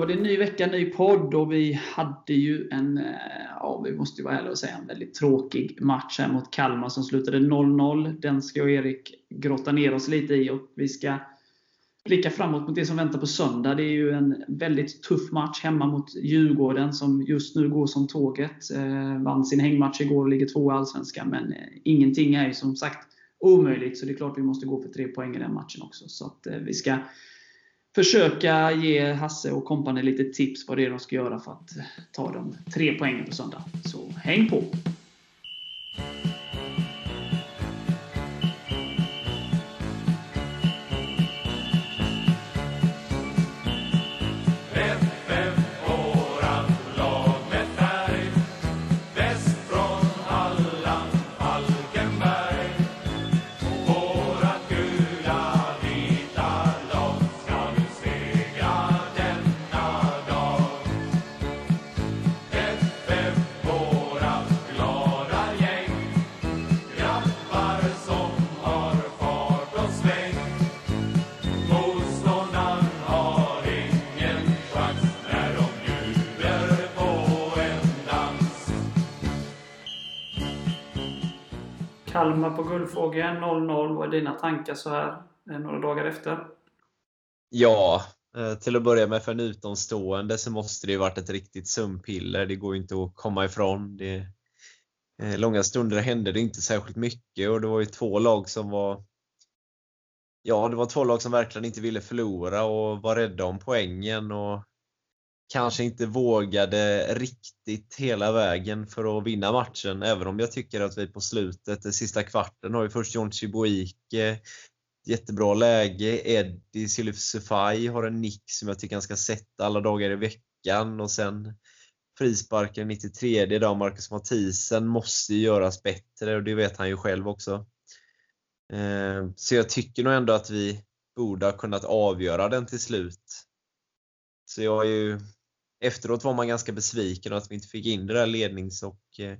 då var det en ny vecka, ny podd och vi hade ju en, eh, ja vi måste ju vara ärliga och säga, en väldigt tråkig match här mot Kalmar som slutade 0-0. Den ska jag och Erik grotta ner oss lite i och vi ska blicka framåt mot det som väntar på söndag. Det är ju en väldigt tuff match hemma mot Djurgården som just nu går som tåget. Eh, vann sin hängmatch igår och ligger tvåa i Allsvenskan. Men eh, ingenting är ju som sagt omöjligt. Så det är klart vi måste gå för tre poäng i den matchen också. Så att eh, vi ska försöka ge Hasse och kompani lite tips vad det är de ska göra för att ta de tre poängen på söndag. Så häng på! Kalmar på Guldfågeln 0-0. Vad är dina tankar så här eh, några dagar efter? Ja, eh, till att börja med för en utomstående så måste det ju varit ett riktigt sömnpiller. Det går ju inte att komma ifrån. Det, eh, långa stunder hände det inte särskilt mycket och det var ju två lag som var Ja, det var två lag som verkligen inte ville förlora och var rädda om poängen och kanske inte vågade riktigt hela vägen för att vinna matchen. Även om jag tycker att vi på slutet, den sista kvarten, har ju först John Chibuike, jättebra läge. Eddie Silifsefaj har en nick som jag tycker han ska sätta alla dagar i veckan och sen frisparken 93 dag Marcus Mathisen måste ju göras bättre och det vet han ju själv också. Eh, så jag tycker nog ändå att vi borde ha kunnat avgöra den till slut. Så jag är ju efteråt var man ganska besviken att vi inte fick in det där lednings och eh,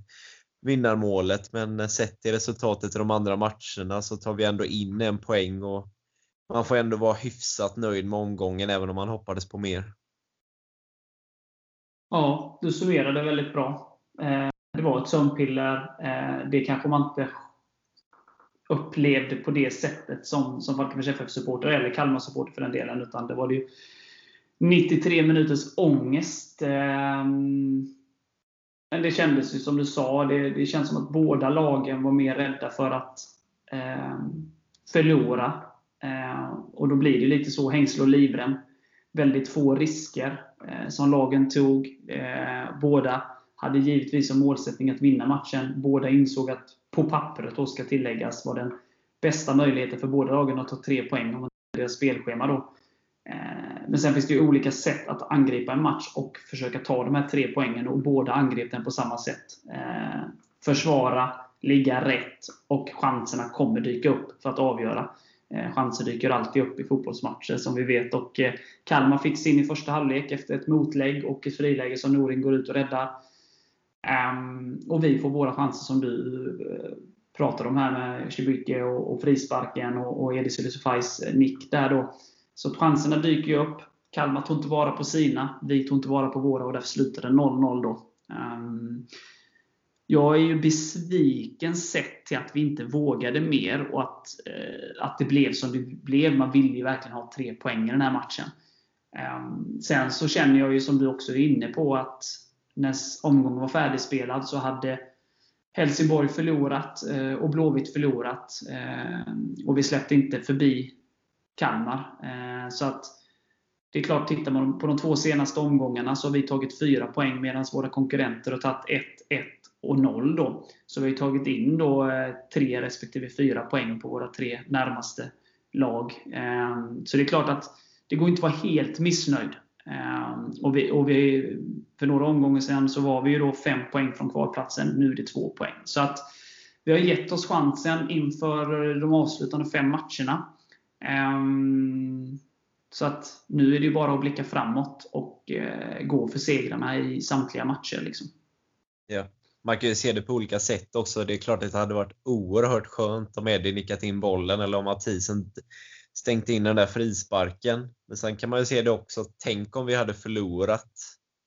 vinnarmålet. Men eh, sett till resultatet i de andra matcherna så tar vi ändå in en poäng och man får ändå vara hyfsat nöjd med omgången även om man hoppades på mer. Ja, du summerade väldigt bra. Eh, det var ett sömnpiller. Det kanske man inte upplevde på det sättet som, som Falkenbergs FF-supporter, eller Kalmar-supporter för den delen. Utan det var det ju 93 minuters ångest. Ehm, men det kändes ju som du sa, det, det känns som att båda lagen var mer rädda för att eh, förlora. Eh, och då blir det lite så, hängsle och livrem. Väldigt få risker eh, som lagen tog. Eh, båda hade givetvis som målsättning att vinna matchen. Båda insåg att, på pappret då ska tilläggas, var den bästa möjligheten för båda lagen att ta tre poäng om deras spelschema. Då. Eh, men sen finns det ju olika sätt att angripa en match och försöka ta de här tre poängen och båda angrep den på samma sätt. Eh, försvara, ligga rätt och chanserna kommer dyka upp för att avgöra. Eh, chanser dyker alltid upp i fotbollsmatcher som vi vet. Och Kalmar fick sin i första halvlek efter ett motlägg och ett friläge som Norin går ut och räddar. Ehm, och vi får våra chanser som du pratar om här med Chibuike och frisparken och Elis Sylisufais nick där då. Så chanserna dyker ju upp. Kalmar tog inte vara på sina. Vi tog inte vara på våra och därför slutade 0-0 då. Ehm, jag är ju besviken sett till att vi inte vågade mer och att, eh, att det blev som det blev. Man ville ju verkligen ha tre poäng i den här matchen. Ehm, sen så känner jag ju som du också är inne på att när omgången var färdigspelad så hade Helsingborg förlorat eh, och Blåvitt förlorat. Ehm, och vi släppte inte förbi Kalmar. Eh, så att det är klart, tittar man på de två senaste omgångarna så har vi tagit 4 poäng medan våra konkurrenter har tagit 1, 1 och 0. Då. Så vi har tagit in då eh, 3 respektive 4 poäng på våra tre närmaste lag. Eh, så det är klart att det går inte att vara helt missnöjd. Eh, och vi, och vi, för några omgångar sedan så var vi ju då 5 poäng från kvalplatsen. Nu är det 2 poäng. Så att vi har gett oss chansen inför de avslutande fem matcherna. Um, så att nu är det bara att blicka framåt och uh, gå för segrarna i samtliga matcher. Liksom. Ja. Man kan ju se det på olika sätt också. Det är klart att det hade varit oerhört skönt om Eddie nickat in bollen eller om Mathisen stängt in den där frisparken. Men sen kan man ju se det också, tänk om vi hade förlorat.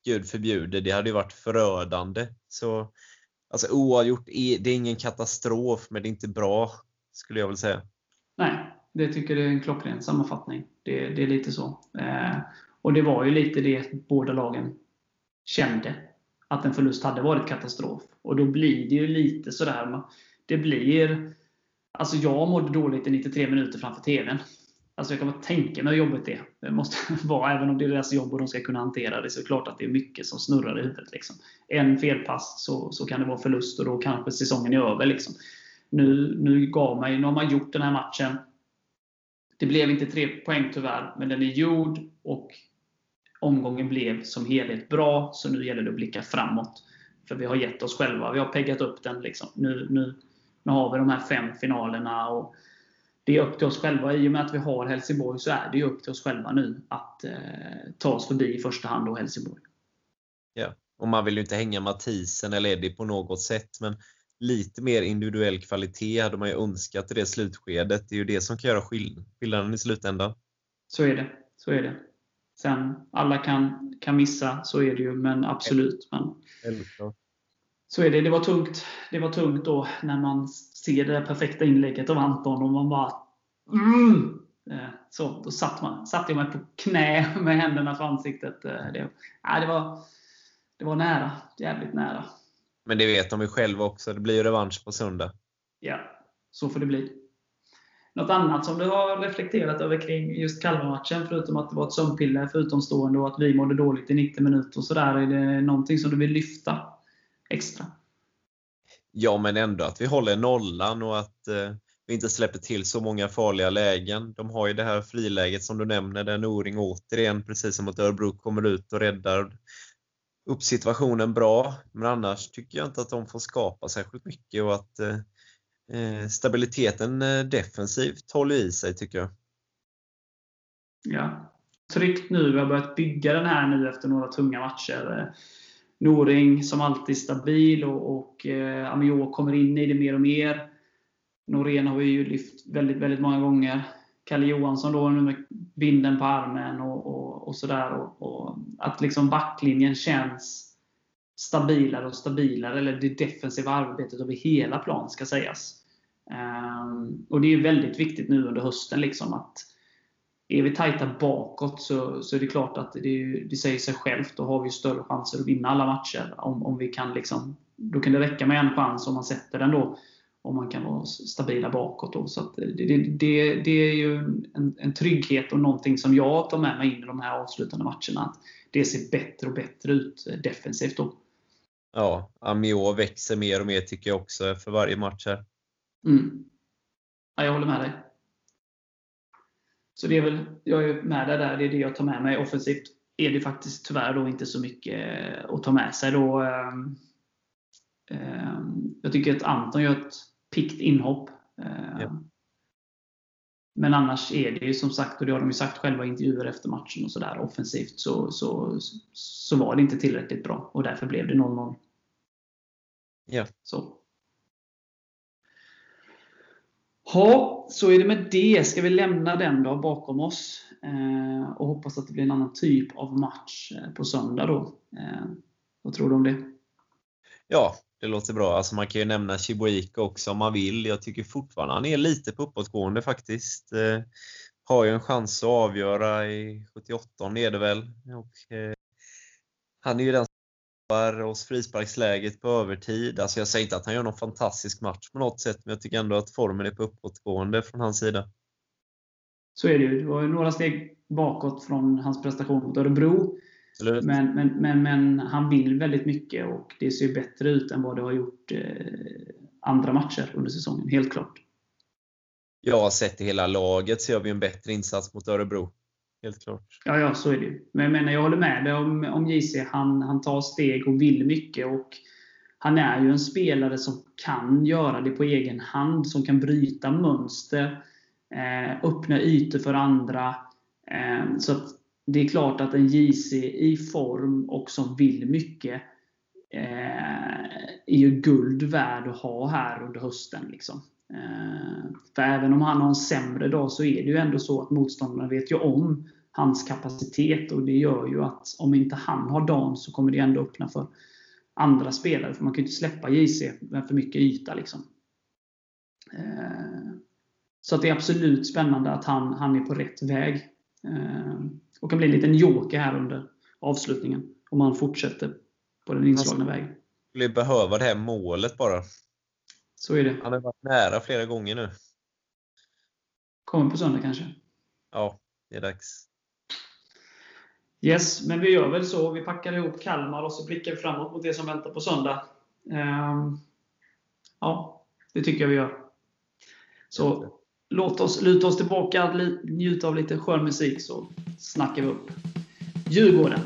Gud förbjude, det hade ju varit förödande. Så alltså oavgjort, det är ingen katastrof, men det är inte bra, skulle jag vilja säga. Nej, det tycker jag är en klockren sammanfattning. Det, det är lite så. Eh, och det var ju lite det båda lagen kände. Att en förlust hade varit katastrof. Och då blir det ju lite sådär. Det blir... Alltså jag mådde dåligt i 93 minuter framför TVn. Alltså jag kan bara tänka mig hur jobbigt det, det måste vara. Även om det är deras jobb och de ska kunna hantera det, så är det klart att det är mycket som snurrar i huvudet. Liksom. En felpass så, så kan det vara förlust och då kanske säsongen är över. Liksom. Nu, nu, gav man... nu har man gjort den här matchen. Det blev inte tre poäng tyvärr, men den är gjord och omgången blev som helhet bra. Så nu gäller det att blicka framåt. För vi har gett oss själva. Vi har peggat upp den. Liksom. Nu, nu, nu har vi de här fem finalerna. och det är upp till oss själva. I och med att vi har Helsingborg så är det upp till oss själva nu att eh, ta oss förbi i första hand då Helsingborg. Ja, och man vill ju inte hänga Mathisen eller Eddie på något sätt, men lite mer individuell kvalitet hade man ju önskat i det slutskedet. Det är ju det som kan göra skillnaden i slutändan. Så är det. Så är det. Sen, alla kan, kan missa, så är det ju, men absolut. Men, så är det. Det var tungt. Det var tungt då när man ser det perfekta inlägget av Anton och man bara mm! Eh, så, då satt, man, satt jag mig på knä med händerna för ansiktet. Eh, det, ja, det, var, det var nära. Jävligt nära. Men det vet de ju själva också. Det blir ju revansch på söndag. Ja, så får det bli. Något annat som du har reflekterat över kring just Kalmar-matchen, förutom att det var ett sömnpiller för utomstående och att vi mådde dåligt i 90 minuter och sådär. Är det någonting som du vill lyfta extra? Ja, men ändå att vi håller nollan och att eh, vi inte släpper till så många farliga lägen. De har ju det här friläget som du nämner, där Noring återigen, precis som att Örebro, kommer ut och räddar upp situationen bra. Men annars tycker jag inte att de får skapa särskilt mycket och att eh, eh stabiliteten eh, defensivt håller i sig tycker jag. Ja, tryggt nu. Vi har börjat bygga den här nu efter några tunga matcher. Eh, Noring som alltid stabil och, och eh, kommer in i det mer och mer. Norén har vi ju lyft väldigt, väldigt många gånger. Kalle Johansson då nu med binden på armen och, och, och sådär. Och, och, att liksom backlinjen känns stabilare och stabilare. Eller det defensiva arbetet över hela plan ska sägas. Um, och det är väldigt viktigt nu under hösten liksom att är vi tajta bakåt så, så är det klart att det, det säger sig självt. Då har vi större chanser att vinna alla matcher. Om, om vi kan liksom, då kan det räcka med en chans om man sätter den då. Om man kan vara stabila bakåt. Då. Så det, det, det, är ju en, en trygghet och någonting som jag tar med mig in i de här avslutande matcherna. Att det ser bättre och bättre ut defensivt då. Ja, Amior växer mer och mer tycker jag också för varje match här. Mm. Ja, jag håller med dig. Så det är väl, jag är med dig där, det är det jag tar med mig. Offensivt är det faktiskt tyvärr då inte så mycket att ta med sig. Då, ehm, ehm, jag tycker att Anton gör ett pikt inhopp. Ehm, ja. Men annars är det ju som sagt, och det har de ju sagt själva i intervjuer efter matchen och sådär, offensivt så, så, så var det inte tillräckligt bra och därför blev det 0-0. Ja. Så. Ja, så är det med det. Ska vi lämna den då bakom oss eh, och hoppas att det blir en annan typ av match eh, på söndag då. Eh, vad tror du om det? Ja, det låter bra. Alltså man kan ju nämna Chibuika också om man vill. Jag tycker fortfarande han är lite på uppåtgående faktiskt. Eh, har ju en chans att avgöra i 78 är det väl. Och, eh, han är ju den oss frisparksläget på övertid. Alltså jag säger inte att han gör någon fantastisk match på något sätt, men jag tycker ändå att formen är på uppåtgående från hans sida. Så är det ju. Det var ju några steg bakåt från hans prestation mot Örebro. Men, men, men, men, han vill väldigt mycket och det ser bättre ut än vad det har gjort eh, andra matcher under säsongen, helt klart. Ja, sett till hela laget så gör vi en bättre insats mot Örebro. Helt klart. Ja, ja så är det ju. Men jag, menar, jag håller med dig om, om JC. Han, han tar steg och vill mycket. Och han är ju en spelare som kan göra det på egen hand. Som kan bryta mönster. Eh, öppna ytor för andra. Eh, så det är klart att en JC i form och som vill mycket eh, är ju guld värd att ha här under hösten. Liksom. Eh, för även om han har en sämre dag så är det ju ändå så att motståndarna vet ju om hans kapacitet och det gör ju att om inte han har dagen så kommer det ändå öppna för andra spelare. För man kan ju inte släppa JC med för mycket yta. Liksom. Eh, så att det är absolut spännande att han, han är på rätt väg. Eh, och kan bli en liten joker här under avslutningen. Om han fortsätter på den inslagna vägen. Skulle behöva det här målet bara. Så är det. Han har varit nära flera gånger nu. Kommer på söndag kanske? Ja, det är dags. Yes, men vi gör väl så. Vi packar ihop Kalmar och så blickar vi framåt mot det som väntar på söndag. Um, ja, det tycker jag vi gör. Så låt oss luta oss tillbaka, njuta av lite skön musik, så snackar vi upp Djurgården.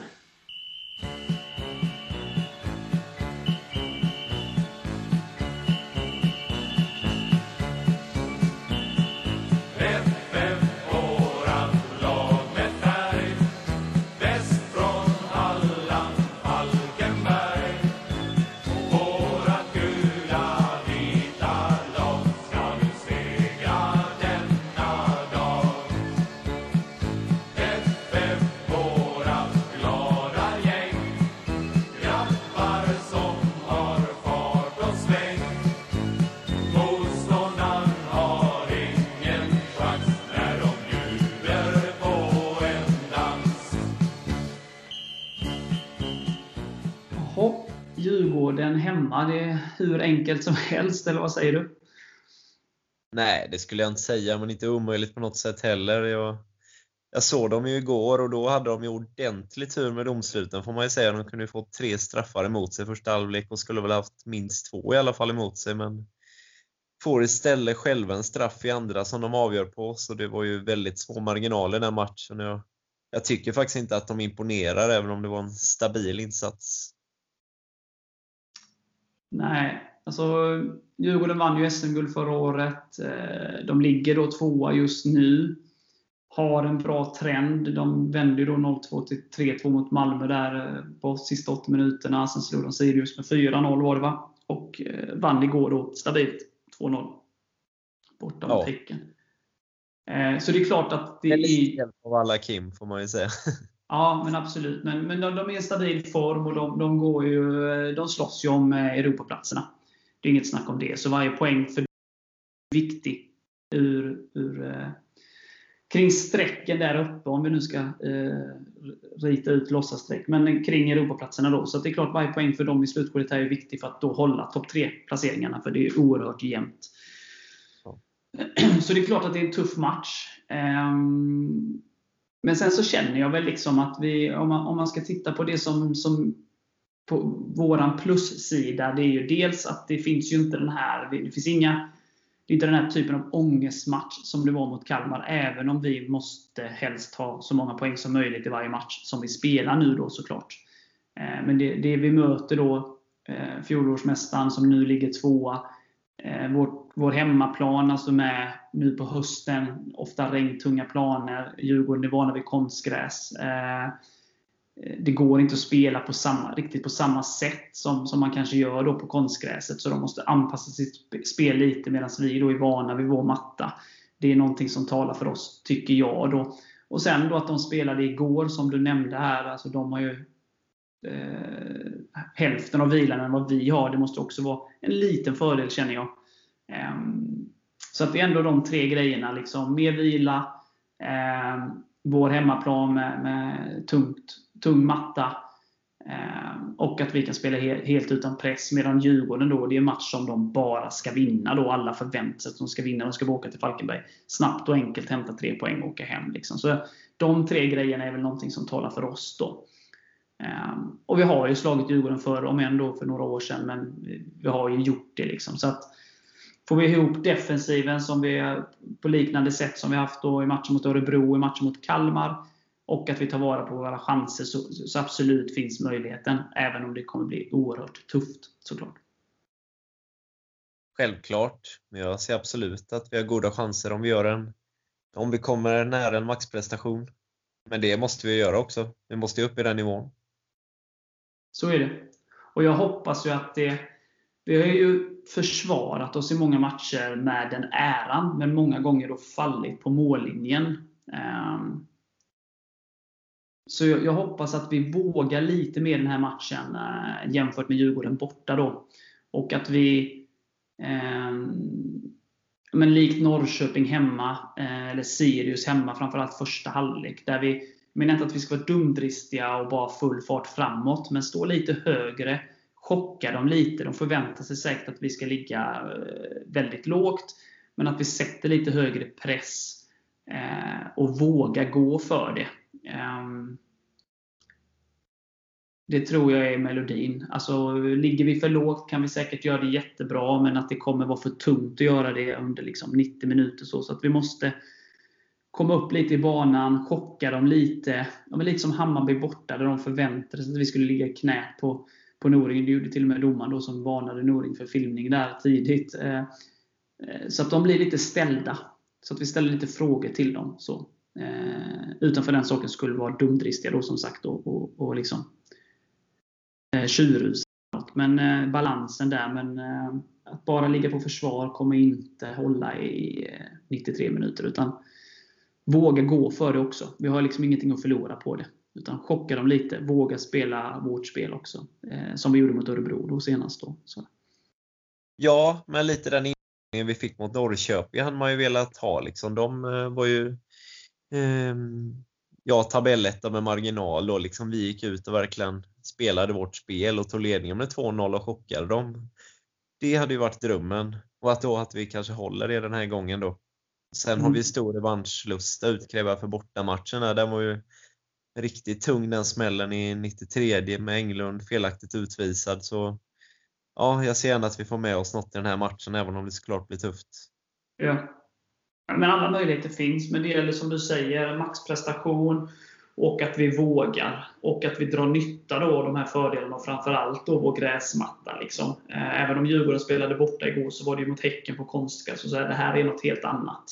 Det är hur enkelt som helst, eller vad säger du? Nej, det skulle jag inte säga, men inte omöjligt på något sätt heller. Jag, jag såg dem ju igår och då hade de ju ordentligt tur med domsluten får man ju säga. De kunde ju få tre straffar emot sig första halvlek och skulle väl haft minst två i alla fall emot sig. Men får istället själva en straff i andra som de avgör på, så det var ju väldigt små marginaler i den matchen. Jag, jag tycker faktiskt inte att de imponerar, även om det var en stabil insats. Nej, alltså Djurgården vann ju SM-guld förra året. Eh, de ligger då tvåa just nu. Har en bra trend. De vände ju då 0-2 till 3-2 mot Malmö där eh, på sista 80 minuterna. Sen slog de Sirius med 4-0 var det va? Och eh, vann igår då stabilt 2-0. Borta mot ja. Häcken. Så det är klart att det är... Hjälp av alla Kim, får man ju säga. Ja, men absolut. Men, men de, de är i stabil form och de, de, går ju, de slåss ju om eh, Europaplatserna. Det är inget snack om det. Så varje poäng för är viktig ur, ur, eh, kring strecken där uppe, om vi nu ska eh, rita ut låtsasstreck. Men kring Europaplatserna då. Så det är klart, varje poäng för dem i slutskedet är viktig för att då hålla topp 3-placeringarna. För det är oerhört jämnt. Så det är klart att det är en tuff match. Um, men sen så känner jag väl liksom att vi, om man, om man ska titta på det som, som på våran plussida, det är ju dels att det finns ju inte den här, det finns inga, det är inte den här typen av ångestmatch som det var mot Kalmar, även om vi måste helst ha så många poäng som möjligt i varje match som vi spelar nu då såklart. Eh, men det, det vi möter då, eh, fjolårsmästaren som nu ligger tvåa, eh, vårt vår, hemmaplan, alltså med nu på hösten, ofta regntunga planer. Djurgården är vana vid konstgräs. Eh, det går inte att spela på samma, riktigt på samma sätt som, som man kanske gör då på konstgräset. Så de måste anpassa sitt spel lite medan vi då är vana vid vår matta. Det är någonting som talar för oss, tycker jag. Då. Och sen då att de spelade igår, som du nämnde här. Alltså de har ju eh, hälften av vilan än vad vi har. Det måste också vara en liten fördel känner jag. Ehm, så att det är ändå de tre grejerna. Liksom, mer vila, eh, vår hemmaplan med, med tungt, tung matta eh, och att vi kan spela helt utan press. Medan Djurgården då, det är en match som de bara ska vinna. Då. Alla förväntar sig att de ska vinna. De ska bara åka till Falkenberg. Snabbt och enkelt hämta tre poäng och åka hem. Liksom. Så de tre grejerna är väl någonting som talar för oss. då. Ehm, och vi har ju slagit Djurgården förr, om än för några år sedan, men vi har ju gjort det. Liksom. Så att Får vi ihop defensiven som vi, på liknande sätt som vi haft då i matchen mot Örebro, i matchen mot Kalmar, och att vi tar vara på våra chanser, så, så absolut finns möjligheten. Även om det kommer bli oerhört tufft, såklart. Självklart, men jag ser absolut att vi har goda chanser om vi gör en om vi kommer nära en maxprestation. Men det måste vi göra också. Vi måste upp i den nivån. Så är det. Och jag hoppas ju att det vi har ju försvarat oss i många matcher med den äran, men många gånger då fallit på mållinjen. Ehm, så jag, hoppas att vi vågar lite mer den här matchen eh, jämfört med Djurgården borta. Då. Och att vi, ehm, men likt Norrköping hemma, eh, eller Sirius hemma, framförallt första halvlek, där vi, jag menar inte att vi ska vara dumdristiga och bara full fart framåt, men stå lite högre, chocka dem lite. De förväntar sig säkert att vi ska ligga eh, väldigt lågt, men att vi sätter lite högre press eh, och vågar gå för det. Ehm, det tror jag är melodin. Alltså, ligger vi för lågt kan vi säkert göra det jättebra, men att det kommer vara för tungt att göra det under liksom 90 minuter. Så, så att vi måste komma upp lite i banan, chocka dem lite. Ja, lite som Hammarby borta, där de förväntade sig att vi skulle ligga i knät på, på Noring. Det gjorde till och med domaren då, som varnade Noring för filmning där tidigt. Eh, eh, så att de blir lite ställda. Så att vi ställer lite frågor till dem. Så. Eh, utan för den sakens skull vara dumdristiga då som sagt och, och, och liksom eh. Men eh, balansen där. Men eh, att bara ligga på försvar kommer inte hålla i 93 minuter. Utan våga gå för det också. Vi har liksom ingenting att förlora på det. Utan chocka dem lite. Våga spela vårt spel också. som vi gjorde mot Örebro då senast. Då. Så. Ja, men lite den vi fick mot Norrköping hade man ju velat ha. Liksom. De var ju eh, ja, tabelletta med marginal. Och liksom vi gick ut och verkligen spelade vårt spel och tog ledningen med 2-0 och chockade dem. Det hade ju varit drömmen. Och att då att vi kanske håller det den här gången då. Sen mm. har vi stor revanschlusta utkräva för bortamatcherna. Den var ju riktigt tung den smällen i 93 med Englund felaktigt utvisad. Så ja, jag ser gärna att vi får med oss något i den här matchen, även om det såklart blir tufft. Ja. Men alla möjligheter finns. Men det gäller som du säger, maxprestation och att vi vågar. Och att vi drar nytta då av de här fördelarna och framförallt då vår gräsmatta. Liksom. Eh, även om Djurgården spelade borta igår så var det ju mot Häcken på konstgräs. Så det här är något helt annat.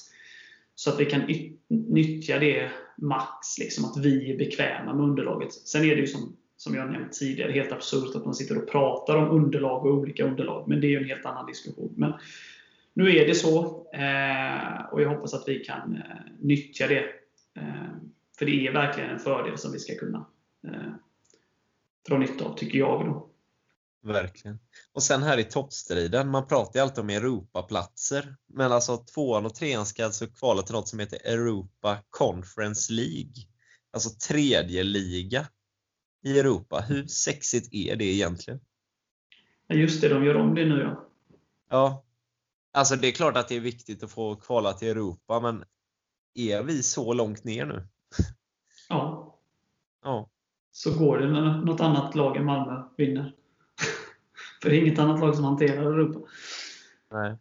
Så att vi kan nyttja det max. Liksom, att vi är bekväma med underlaget. Sen är det ju som, som jag nämnt tidigare helt absurt att man sitter och pratar om underlag och olika underlag. Men det är ju en helt annan diskussion. Men nu är det så eh, och jag hoppas att vi kan eh, nyttja det. Eh, för det är verkligen en fördel som vi ska kunna eh, dra nytta av, tycker jag. Då. Verkligen. Och sen här i toppstriden, man pratar ju alltid om Europaplatser. Men alltså tvåan och trean ska alltså kvala till något som heter Europa Conference League. Alltså tredje liga i Europa. Hur sexigt är det egentligen? Ja, just det, de gör om det nu ja. Ja, Alltså det är klart att det är viktigt att få kvala till Europa, men är vi så långt ner nu? Ja. ja. Så går det när något annat lag än Malmö vinner. För det är inget annat lag som hanterar Europa. Nej.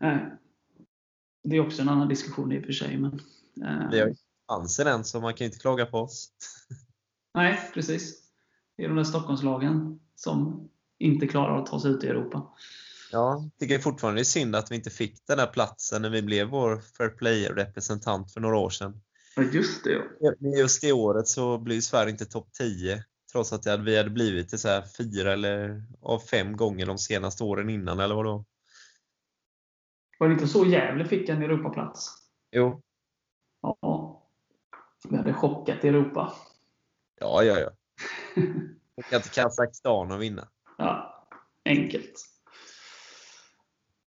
Det är också en annan diskussion i och för sig. Men, eh. Vi har ju chansen än, så man kan inte klaga på oss. Nej, precis. Det är de där Stockholmslagen som inte klarar att ta sig ut i Europa. Ja, tycker fortfarande det är synd att vi inte fick den där platsen när vi blev vår Fair Play-representant för några år sedan. Ja, just det. Ja. Just det året så blev Sverige inte topp 10. Trots att vi hade blivit det så här fyra eller av fem gånger de senaste åren innan, eller vadå? Var det inte så Gävle fick en Europaplats? Jo. Ja. Vi hade chockat Europa. Ja, ja, ja. Åka till Kazakstan och vinna. Ja, enkelt.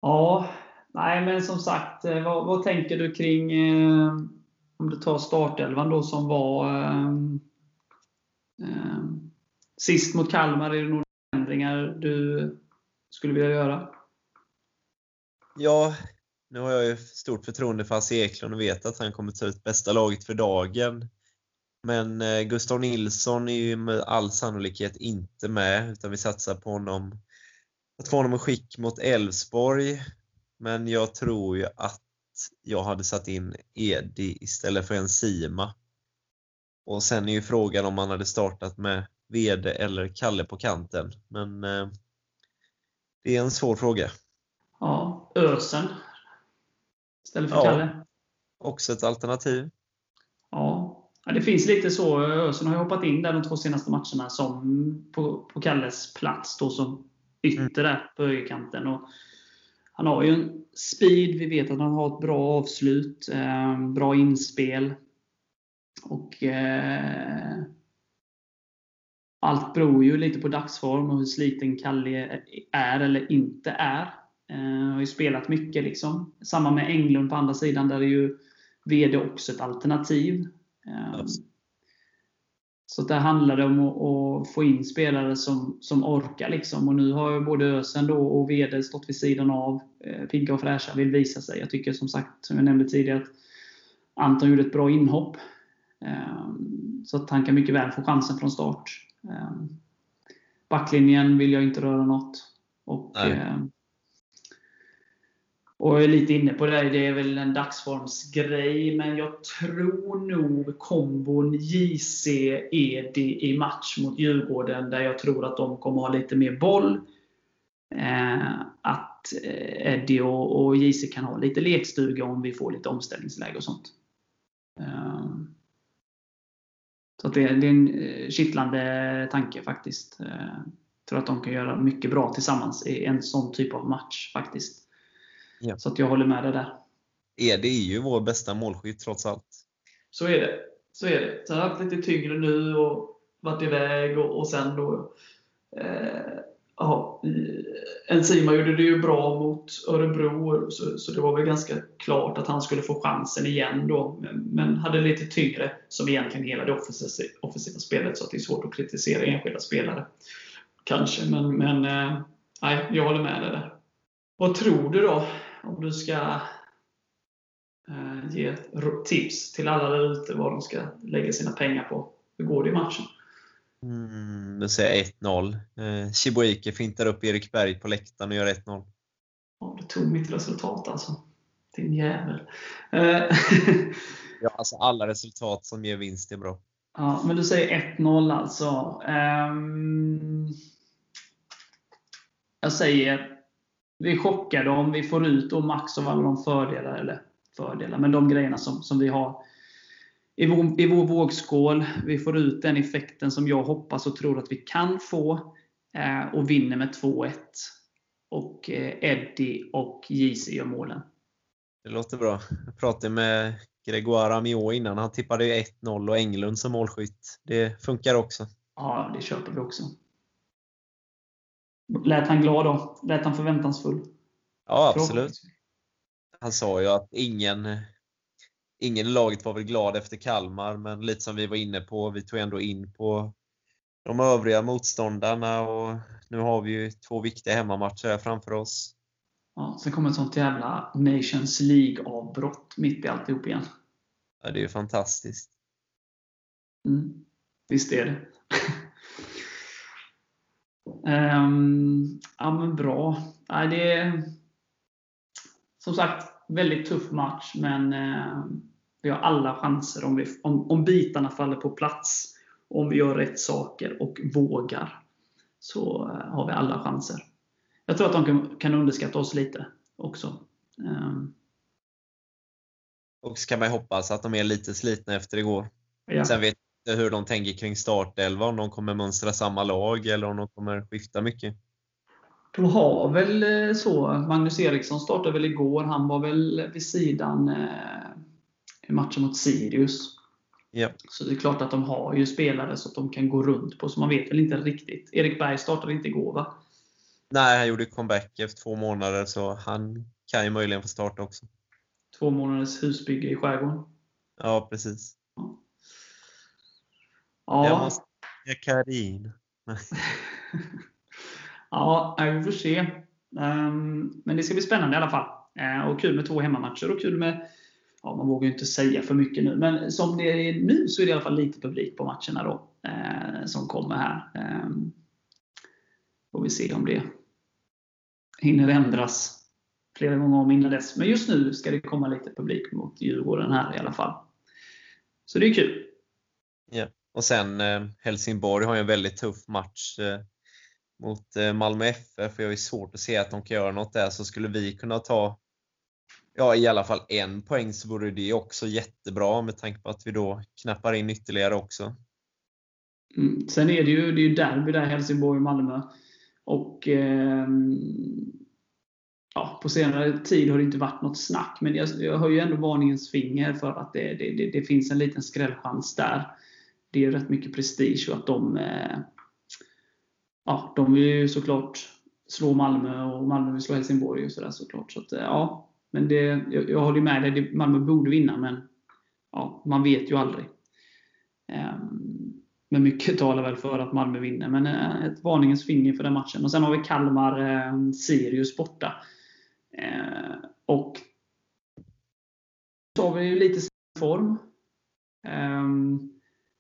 Ja, nej men som sagt, eh, vad, vad tänker du kring, eh, om du tar startelvan då som var eh, Ehm, sist mot Kalmar, är det några ändringar du skulle vilja göra? Ja, nu har jag ju stort förtroende för Hasse Eklund och vet att han kommer ta ut bästa laget för dagen. Men eh, Gustav Nilsson är ju med all sannolikhet inte med, utan vi satsar på honom att få honom i skick mot Elfsborg. Men jag tror ju att jag hade satt in Edi istället för en Sima. Och sen är ju frågan om man hade startat med VD eller Kalle på kanten. Men eh, det är en svår fråga. Ja, Ösen istället för ja, Kalle. Också ett alternativ. Ja. ja, det finns lite så. Ösen har ju hoppat in där de två senaste matcherna som på, på Kalles plats då som ytter där på högerkanten. Och han har ju en speed, vi vet att han har ett bra avslut, eh, bra inspel. Och eh, Allt beror ju lite på dagsform och hur sliten Kalle är eller inte är. Eh, har ju spelat mycket. liksom. Samma med Englund på andra sidan, där är ju VD också ett alternativ. Eh, så där handlar det om att, att, få in spelare som, som orkar. Liksom. Och nu har ju både Ösen då och VD stått vid sidan av. Eh, pigga och fräscha, vill visa sig. Jag tycker som sagt, som jag nämnde tidigare, att Anton gjorde ett bra inhopp. Eh, så att han kan mycket väl få chansen från start. Eh, backlinjen vill jag inte röra något. Och, eh, och jag är lite inne på det, det är väl en dagsformsgrej, men jag tror nog kombon JC-ED i match mot Djurgården, där jag tror att de kommer ha lite mer boll. Eh, att eh, Eddie och, och JC kan ha lite lekstuga om vi får lite omställningsläge och sånt. Eh, så det, det, är en eh, kittlande tanke faktiskt. Jag eh, tror att de kan göra mycket bra tillsammans i en sån typ av match faktiskt. Ja. Så att jag håller med dig där. Ede är ju vår bästa målskytt trots allt. Så är det. Så är det. Så han har haft lite tyngre nu och varit iväg och, och sen då eh, ja, Enzima gjorde det ju bra mot Örebro, så, så, det var väl ganska klart att han skulle få chansen igen då. Men, men hade lite tyngre, som egentligen hela det offensiva, offensiva spelet, så det är svårt att kritisera enskilda spelare. Kanske, men, men eh, nej, jag håller med dig där. Vad tror du då? om du ska eh, ge tips till alla där ute vad de ska lägga sina pengar på. Hur går det i matchen? Mm, nu säger jag 1-0. Eh, Chibuike fintar upp Erik Berg på läktaren och gör 1-0. Ja, det tog mitt resultat alltså. Din jävel. Eh, ja, alltså alla resultat som ger vinst är bra. Ja, men du säger 1-0 alltså. Um, jag säger vi chockar dem, vi får ut då max av alla de fördelar, eller fördelar, men de grejerna som, som vi har i vår, i vår vågskål. Vi får ut den effekten som jag hoppas och tror att vi kan få eh, och vinner med 2-1. Och eh, Eddie och JC gör målen. Det låter bra. Jag pratade med Gregoire Amiot innan. Han tippade 1-0 och Englund som målskytt. Det funkar också. Ja, det köper vi också. Lät han glad då? Lät han förväntansfull? Ja, absolut. Han sa ju att ingen, ingen i laget var väl glad efter Kalmar, men lite som vi var inne på, vi tog ändå in på de övriga motståndarna och nu har vi ju två viktiga hemmamatcher framför oss. Ja, sen kommer ett sånt jävla Nations League-avbrott mitt i alltihop igen. Ja, det är ju fantastiskt. Mm, visst är det. Um, ja, men bra. Ja, det är som sagt väldigt tuff match, men uh, vi har alla chanser om, vi, om, om bitarna faller på plats. Om vi gör rätt saker och vågar, så uh, har vi alla chanser. Jag tror att de kan, kan underskatta oss lite också. Um, och så kan man hoppas att de är lite slitna efter igår. Ja. Sen vet hur de tänker kring startelva, om de kommer mönstra samma lag eller om de kommer skifta mycket. De har väl eh, så. Magnus Eriksson startade väl igår. Han var väl vid sidan eh, matchen mot Sirius. Ja. Så det är klart att de har ju spelare så att de kan gå runt på, så man vet väl inte riktigt. Erik Berg startade inte igår va? Nej, han gjorde comeback efter två månader, så han kan ju möjligen få starta också. Två månaders husbygge i skärgården? Ja, precis. Ja. Jag måste Karin. ja, vi får se. Ehm, men det ska bli spännande i alla fall. Eh, och kul med två hemmamatcher och kul med Ja, man vågar ju inte säga för mycket nu, men som det är nu så är det i alla fall lite publik på matcherna då, eh, som kommer här. Eh, får vi se om det hinner ändras flera gånger om innan dess. Men just nu ska det komma lite publik mot Djurgården här i alla fall. Så det är kul. Ja. Och sen eh, Helsingborg har ju en väldigt tuff match eh, mot eh, Malmö FF. Jag har svårt att se att de kan göra något där. Så skulle vi kunna ta ja, i alla fall en poäng så vore det också jättebra med tanke på att vi då knappar in ytterligare också. Mm. Sen är det ju, det är ju derby där, Helsingborg-Malmö. Och eh, ja, På senare tid har det inte varit något snack, men jag, jag har ju ändå varningens finger för att det, det, det, det finns en liten skrällchans där. Det är rätt mycket prestige och att de eh, ja, de vill ju såklart slå Malmö och Malmö vill slå Helsingborg och sådär såklart. Så att, eh, ja, men det, jag, jag håller med dig. Malmö borde vinna, men ja, man vet ju aldrig. Ehm, men mycket talar väl för att Malmö vinner. Men eh, ett varningens finger för den matchen. Och Sen har vi Kalmar-Sirius ehm, borta. Ehm, och så har vi lite form. Um,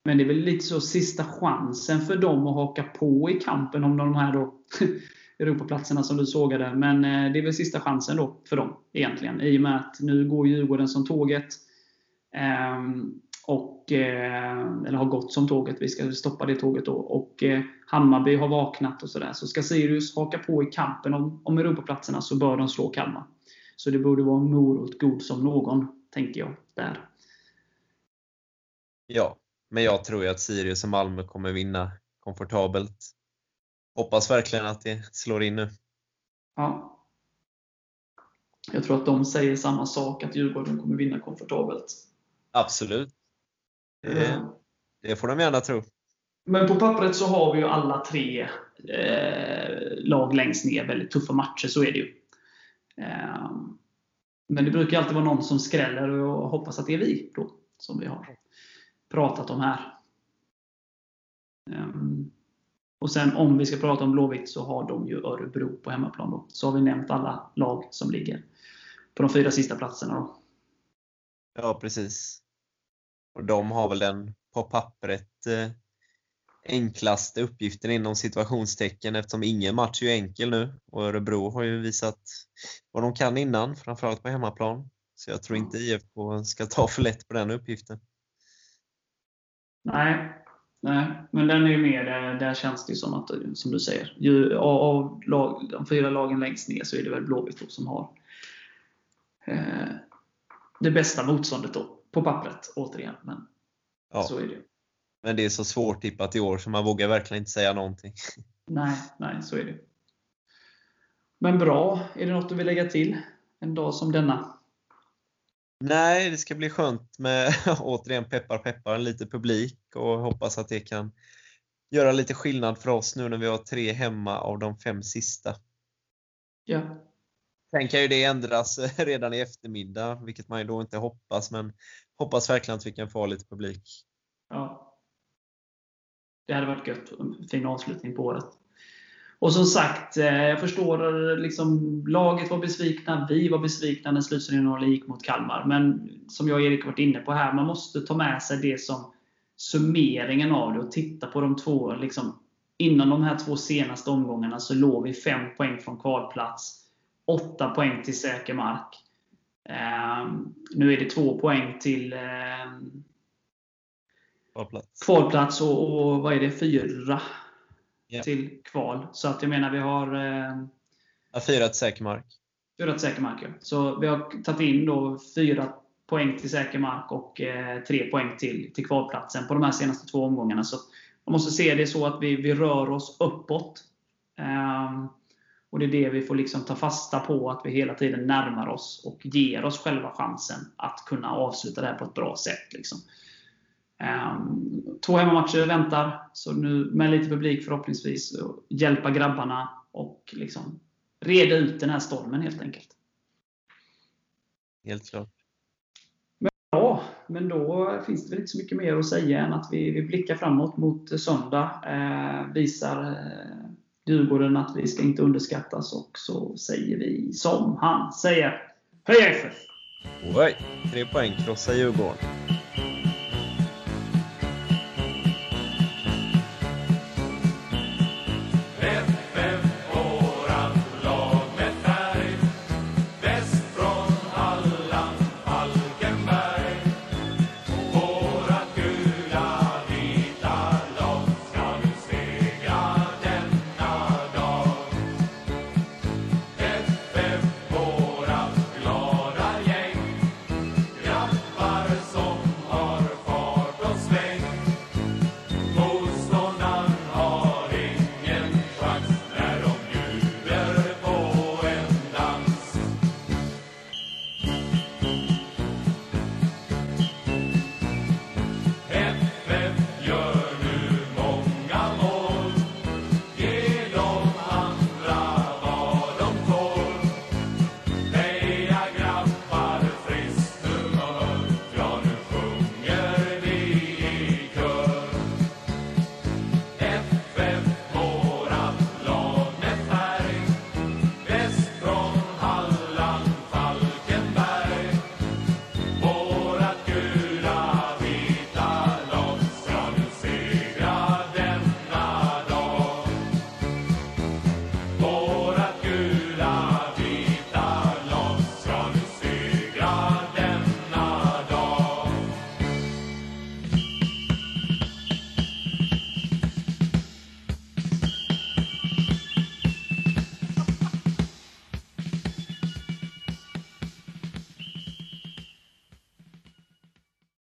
men det är väl lite så sista chansen för dem att haka på i kampen om de här då Europaplatserna som du sågade. Men eh, det är väl sista chansen då för dem egentligen. I och med att nu går Djurgården som tåget. Ehm, och, eh, eller har gått som tåget. Vi ska stoppa det tåget då. Och eh, Hammarby har vaknat och sådär. Så ska Sirius haka på i kampen om, om Europaplatserna så bör de slå Kalmar. Så det borde vara morot god som någon, tänker jag. där. Ja, men jag tror ju att Sirius och Malmö kommer vinna komfortabelt. Hoppas verkligen att det slår in nu. Ja. Jag tror att de säger samma sak, att Djurgården kommer vinna komfortabelt. Absolut. Det, det får de gärna tro. Men på pappret så har vi ju alla tre eh, lag längst ner väldigt tuffa matcher, så är det ju. Eh, men det brukar alltid vara någon som skräller och jag hoppas att det är vi då, som vi har pratat om här. Um, och sen om vi ska prata om Blåvitt så har de ju Örebro på hemmaplan. Då. Så har vi nämnt alla lag som ligger på de fyra sista platserna. Då. Ja, precis. Och de har väl den på pappret eh, enklaste uppgiften inom situationstecken eftersom ingen match är enkel nu. Och Örebro har ju visat vad de kan innan, framförallt på hemmaplan. Så jag tror inte IFK ska ta för lätt på den uppgiften. Nej, nej men den är ju mer, där, där känns det som att, som du säger, ju, av lag, de fyra lagen längst ner så är det väl Blåvitt som har eh, det bästa motståndet då, på pappret återigen. Men ja. så är det Men det är så svårt tippat i år så man vågar verkligen inte säga någonting. Nej, nej, så är det. Men bra. Är det något du vill lägga till en dag som denna? Nej, det ska bli skönt med återigen peppar peppar, lite publik och hoppas att det kan göra lite skillnad för oss nu när vi har tre hemma av de fem sista. Ja. Sen kan ju det ändras redan i eftermiddag, vilket man ju då inte hoppas, men hoppas verkligen att vi kan få lite publik. Ja. Det hade varit gött. En fin avslutning på året. Och som sagt, eh, jag förstår liksom laget var besvikna, vi var besvikna när slutsignalen gick mot Kalmar. Men som jag och Erik varit inne på här, man måste ta med sig det som summeringen av det och titta på de två. Liksom, innan de här två senaste omgångarna så låg vi 5 poäng från kvalplats. 8 poäng till säker mark. Eh, nu är det 2 poäng till eh, kvalplats. kvalplats och, och vad är det? 4 yeah. till kval. Så att jag menar, vi har... Eh, ja, fyra till säker mark. Fyra till säker mark, ja. Så vi har tagit in då fyra poäng till säker mark och eh, tre poäng till, till kvalplatsen på de här senaste två omgångarna. Så man måste se det så att vi, vi rör oss uppåt. Um, och Det är det vi får liksom ta fasta på, att vi hela tiden närmar oss och ger oss själva chansen att kunna avsluta det här på ett bra sätt. Liksom. Um, två hemmamatcher väntar, så nu med lite publik förhoppningsvis hjälpa grabbarna och liksom reda ut den här stormen helt enkelt. Helt klart. Men, ja, men då finns det väl inte så mycket mer att säga än att vi, vi blickar framåt mot söndag. Eh, visar eh, Djurgården att vi ska inte underskattas och så säger vi som han säger. Heja FF! Oj, tre poäng krossar Djurgården.